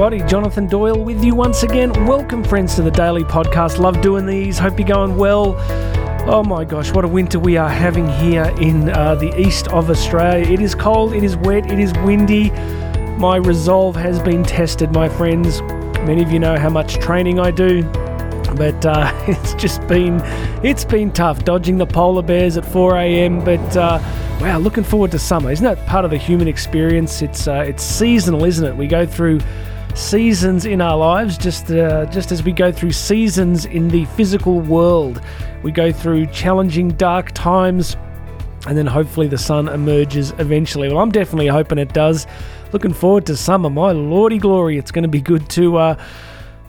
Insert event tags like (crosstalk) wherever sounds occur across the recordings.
everybody. Jonathan Doyle with you once again. Welcome, friends, to the Daily Podcast. Love doing these. Hope you're going well. Oh my gosh, what a winter we are having here in uh, the east of Australia. It is cold, it is wet, it is windy. My resolve has been tested, my friends. Many of you know how much training I do but uh, (laughs) it's just been it's been tough dodging the polar bears at 4 a.m. But uh, wow, looking forward to summer. Isn't that part of the human experience? It's uh, it's seasonal, isn't it? We go through seasons in our lives, just uh, just as we go through seasons in the physical world. We go through challenging, dark times. And then hopefully the sun emerges eventually. Well, I'm definitely hoping it does. Looking forward to summer. My lordy glory, it's going to be good to uh,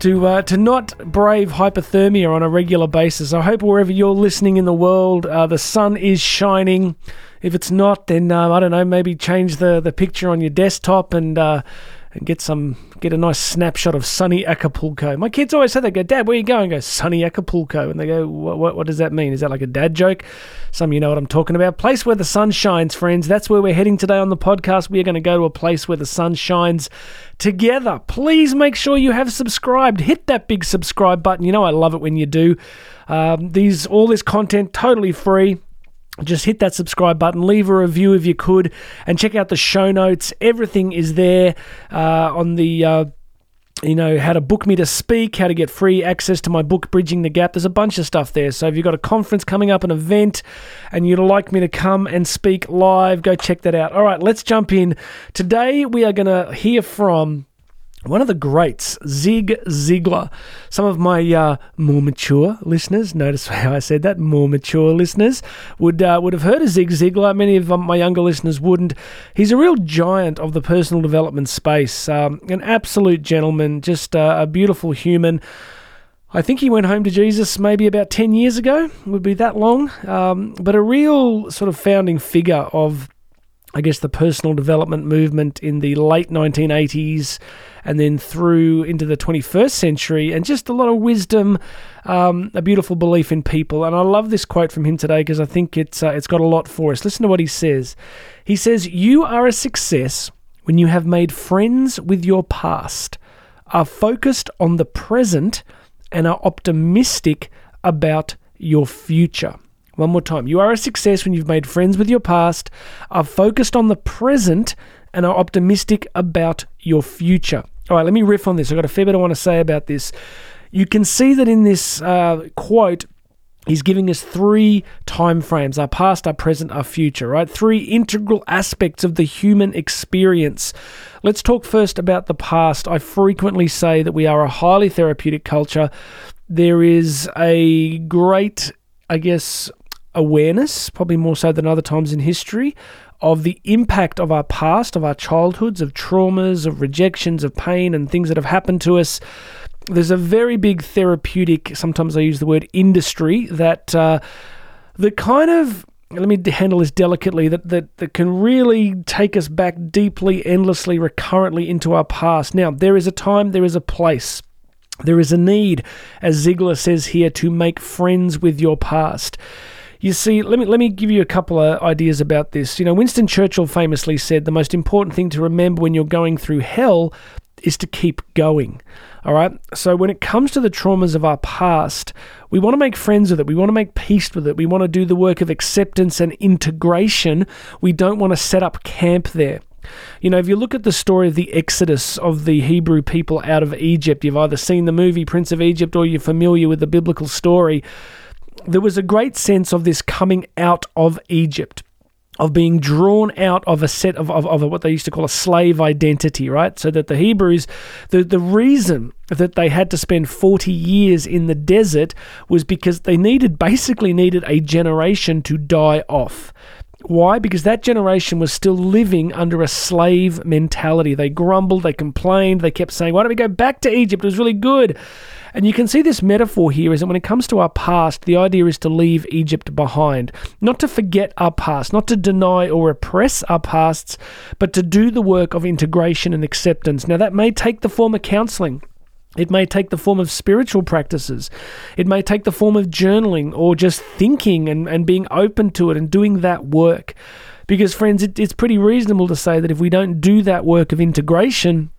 to uh, to not brave hypothermia on a regular basis. I hope wherever you're listening in the world, uh, the sun is shining. If it's not, then uh, I don't know. Maybe change the the picture on your desktop and uh, and get some get a nice snapshot of sunny Acapulco. My kids always say they go, Dad, where are you going? I go sunny Acapulco, and they go, what, what, what does that mean? Is that like a dad joke? Some of you know what I'm talking about. Place where the sun shines, friends. That's where we're heading today on the podcast. We are going to go to a place where the sun shines together. Please make sure you have subscribed. Hit that big subscribe button. You know I love it when you do. Um, these all this content totally free just hit that subscribe button, leave a review if you could, and check out the show notes. Everything is there uh, on the. Uh, you know, how to book me to speak, how to get free access to my book, Bridging the Gap. There's a bunch of stuff there. So if you've got a conference coming up, an event, and you'd like me to come and speak live, go check that out. All right, let's jump in. Today we are going to hear from one of the greats, Zig Ziglar. Some of my uh, more mature listeners, notice (laughs) how I said that, more mature listeners, would uh, would have heard of Zig Ziglar. Many of my younger listeners wouldn't. He's a real giant of the personal development space, um, an absolute gentleman, just uh, a beautiful human. I think he went home to Jesus maybe about 10 years ago, would be that long, um, but a real sort of founding figure of I guess, the personal development movement in the late 1980s and then through into the 21st century, and just a lot of wisdom, um, a beautiful belief in people. And I love this quote from him today because I think it's, uh, it's got a lot for us. Listen to what he says. He says, You are a success when you have made friends with your past, are focused on the present, and are optimistic about your future. One more time. You are a success when you've made friends with your past, are focused on the present, and are optimistic about your future. All right, let me riff on this. I've got a fair bit I want to say about this. You can see that in this uh, quote, he's giving us three time frames our past, our present, our future, right? Three integral aspects of the human experience. Let's talk first about the past. I frequently say that we are a highly therapeutic culture. There is a great, I guess, awareness, probably more so than other times in history, of the impact of our past, of our childhoods, of traumas, of rejections, of pain, and things that have happened to us. There's a very big therapeutic, sometimes I use the word industry, that, uh, that kind of let me handle this delicately that, that that can really take us back deeply endlessly recurrently into our past now there is a time there is a place there is a need as Ziglar says here to make friends with your past you see, let me let me give you a couple of ideas about this. You know, Winston Churchill famously said the most important thing to remember when you're going through hell is to keep going. All right. So when it comes to the traumas of our past, we want to make friends with it. We want to make peace with it. We want to do the work of acceptance and integration. We don't want to set up camp there. You know, if you look at the story of the exodus of the Hebrew people out of Egypt, you've either seen the movie Prince of Egypt or you're familiar with the biblical story there was a great sense of this coming out of Egypt of being drawn out of a set of, of, of what they used to call a slave identity, right? So that the Hebrews, the, the reason that they had to spend 40 years in the desert was because they needed, basically needed a generation to die off. Why? Because that generation was still living under a slave mentality. They grumbled, they complained, they kept saying, Why don't we go back to Egypt? It was really good. And you can see this metaphor here is that when it comes to our past, the idea is to leave Egypt behind. Not to forget our past, not to deny or repress our pasts, but to do the work of integration and acceptance. Now, that may take the form of counseling. It may take the form of spiritual practices. It may take the form of journaling or just thinking and, and being open to it and doing that work. Because, friends, it, it's pretty reasonable to say that if we don't do that work of integration,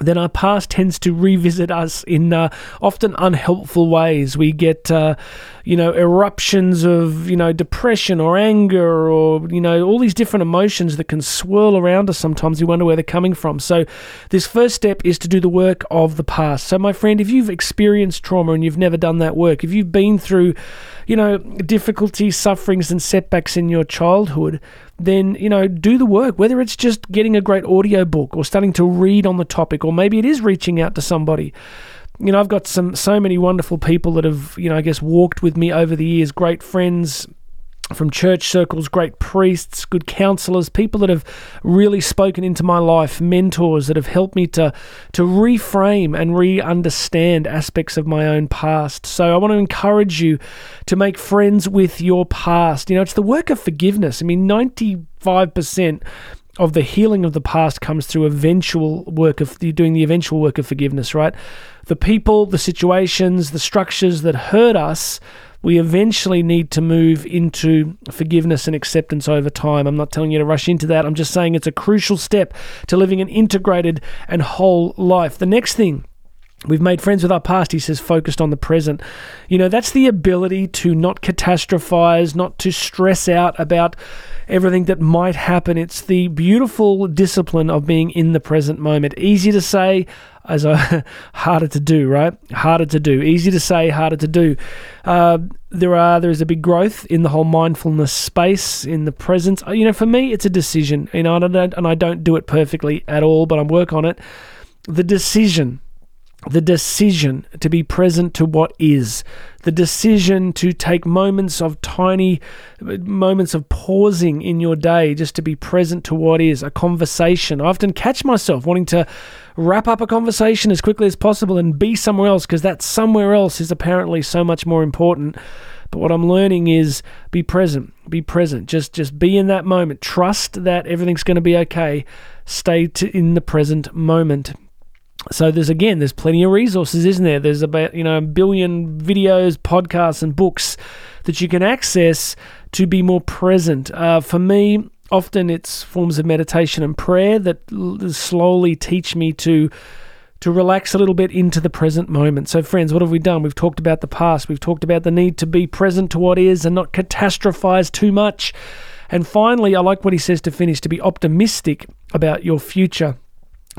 then our past tends to revisit us in uh, often unhelpful ways. We get, uh, you know, eruptions of, you know, depression or anger or, you know, all these different emotions that can swirl around us sometimes. We wonder where they're coming from. So, this first step is to do the work of the past. So, my friend, if you've experienced trauma and you've never done that work, if you've been through, you know, difficulties, sufferings, and setbacks in your childhood, then you know do the work whether it's just getting a great audio book or starting to read on the topic or maybe it is reaching out to somebody. You know i've got some so many wonderful people that have you know i guess walked with me over the years great friends from church circles, great priests, good counselors, people that have really spoken into my life, mentors that have helped me to to reframe and re-understand aspects of my own past. So I want to encourage you to make friends with your past. You know, it's the work of forgiveness. I mean, 95% of the healing of the past comes through eventual work of doing the eventual work of forgiveness, right? The people, the situations, the structures that hurt us we eventually need to move into forgiveness and acceptance over time. I'm not telling you to rush into that. I'm just saying it's a crucial step to living an integrated and whole life. The next thing We've made friends with our past, he says, focused on the present. You know, that's the ability to not catastrophize, not to stress out about everything that might happen. It's the beautiful discipline of being in the present moment. Easy to say, as a (laughs) harder to do, right? Harder to do. Easy to say, harder to do. Uh, there are there is a big growth in the whole mindfulness space in the present. You know, for me, it's a decision. You know, and I don't, and I don't do it perfectly at all, but I'm work on it. The decision the decision to be present to what is, the decision to take moments of tiny moments of pausing in your day just to be present to what is, a conversation. I often catch myself wanting to wrap up a conversation as quickly as possible and be somewhere else because that somewhere else is apparently so much more important. But what I'm learning is be present, be present. Just just be in that moment. Trust that everything's going to be okay. Stay in the present moment. So there's again, there's plenty of resources, isn't there? There's about you know a billion videos, podcasts, and books that you can access to be more present. Uh, for me, often it's forms of meditation and prayer that slowly teach me to to relax a little bit into the present moment. So, friends, what have we done? We've talked about the past. We've talked about the need to be present to what is and not catastrophize too much. And finally, I like what he says to finish to be optimistic about your future.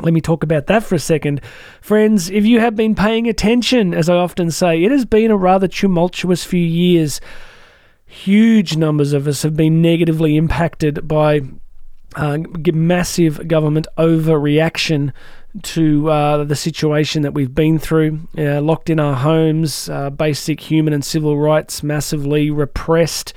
Let me talk about that for a second. Friends, if you have been paying attention, as I often say, it has been a rather tumultuous few years. Huge numbers of us have been negatively impacted by uh, massive government overreaction to uh, the situation that we've been through, uh, locked in our homes, uh, basic human and civil rights massively repressed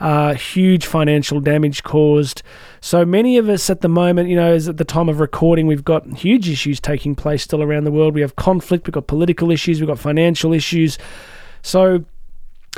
uh, huge financial damage caused. So many of us at the moment, you know, is at the time of recording, we've got huge issues taking place still around the world. We have conflict, we've got political issues, we've got financial issues. So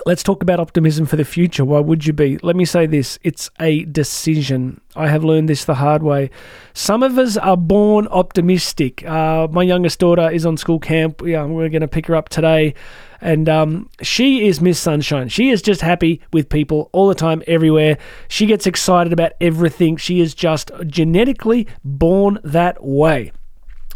let's talk about optimism for the future. Why would you be? Let me say this it's a decision. I have learned this the hard way. Some of us are born optimistic. Uh, my youngest daughter is on school camp. Yeah, we're going to pick her up today. And um, she is Miss Sunshine. She is just happy with people all the time, everywhere. She gets excited about everything. She is just genetically born that way.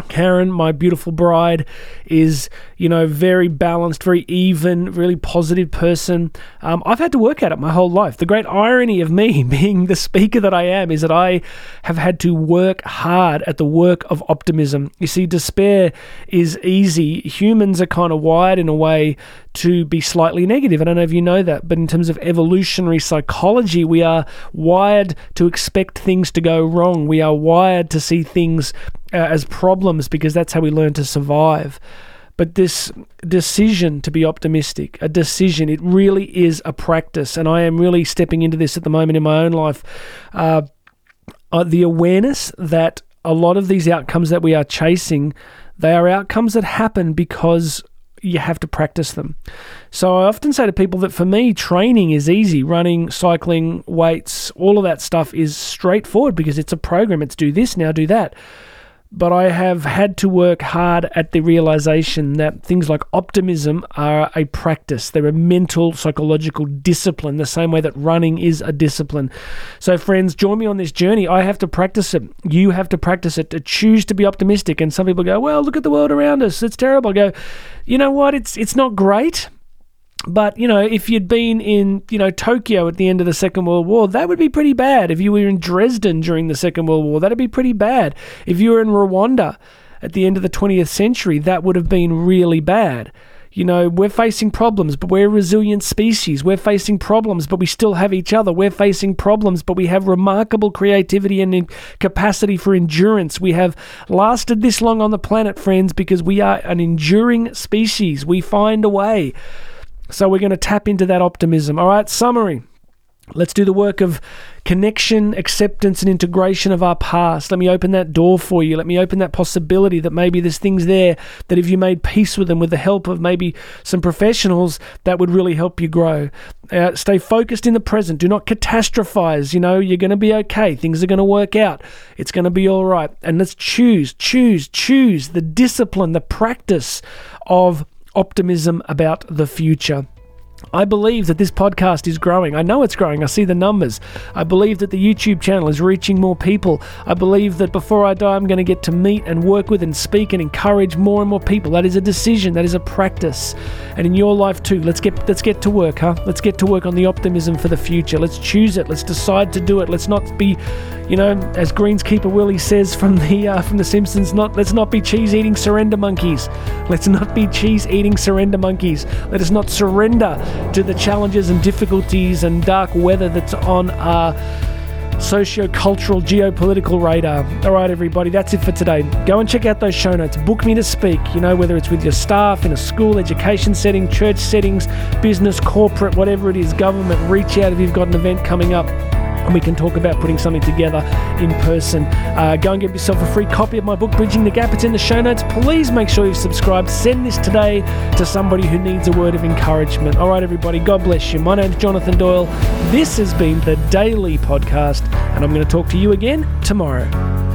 Karen, my beautiful bride, is, you know, very balanced, very even, really positive person. Um, I've had to work at it my whole life. The great irony of me (laughs) being the speaker that I am is that I have had to work hard at the work of optimism. You see, despair is easy. Humans are kind of wired in a way to be slightly negative. I don't know if you know that, but in terms of evolutionary psychology, we are wired to expect things to go wrong. We are wired to see things uh, as problems because that's how we learn to survive. But this decision to be optimistic, a decision, it really is a practice. And I am really stepping into this at the moment in my own life. Uh, uh, the awareness that a lot of these outcomes that we are chasing, they are outcomes that happen because you have to practice them. So I often say to people that for me, training is easy. Running, cycling, weights, all of that stuff is straightforward because it's a program. It's do this now, do that. But I have had to work hard at the realization that things like optimism are a practice. They're a mental, psychological discipline, the same way that running is a discipline. So, friends, join me on this journey. I have to practice it. You have to practice it to choose to be optimistic. And some people go, well, look at the world around us. It's terrible. I go, you know what? It's, it's not great. But, you know, if you'd been in, you know, Tokyo at the end of the Second World War, that would be pretty bad. If you were in Dresden during the Second World War, that'd be pretty bad. If you were in Rwanda at the end of the 20th century, that would have been really bad. You know, we're facing problems, but we're a resilient species. We're facing problems, but we still have each other. We're facing problems, but we have remarkable creativity and capacity for endurance. We have lasted this long on the planet, friends, because we are an enduring species. We find a way. So we're going to tap into that optimism. All right, summary. Let's do the work of connection, acceptance, and integration of our past. Let me open that door for you. Let me open that possibility that maybe there's things there that if you made peace with them with the help of maybe some professionals, that would really help you grow. Uh, stay focused in the present. Do not catastrophize. You know, you're going to be okay. Things are going to work out. It's going to be all right. And let's choose, choose, choose the discipline, the practice of optimism about the future. I believe that this podcast is growing. I know it's growing. I see the numbers. I believe that the YouTube channel is reaching more people. I believe that before I die, I'm going to get to meet and work with and speak and encourage more and more people. That is a decision. That is a practice. And in your life too, let's get let's get to work, huh? Let's get to work on the optimism for the future. Let's choose it. Let's decide to do it. Let's not be you know, as Greenskeeper Willie says from the uh, from the Simpsons, not let's not be cheese eating surrender monkeys. Let's not be cheese eating surrender monkeys. Let us not surrender to the challenges and difficulties and dark weather that's on our socio-cultural geopolitical radar. All right, everybody, that's it for today. Go and check out those show notes. Book me to speak. You know, whether it's with your staff in a school, education setting, church settings, business, corporate, whatever it is, government. Reach out if you've got an event coming up and we can talk about putting something together in person. Uh, go and get yourself a free copy of my book, Bridging the Gap. It's in the show notes. Please make sure you've subscribed. Send this today to somebody who needs a word of encouragement. All right, everybody, God bless you. My name's Jonathan Doyle. This has been the Daily Podcast, and I'm going to talk to you again tomorrow.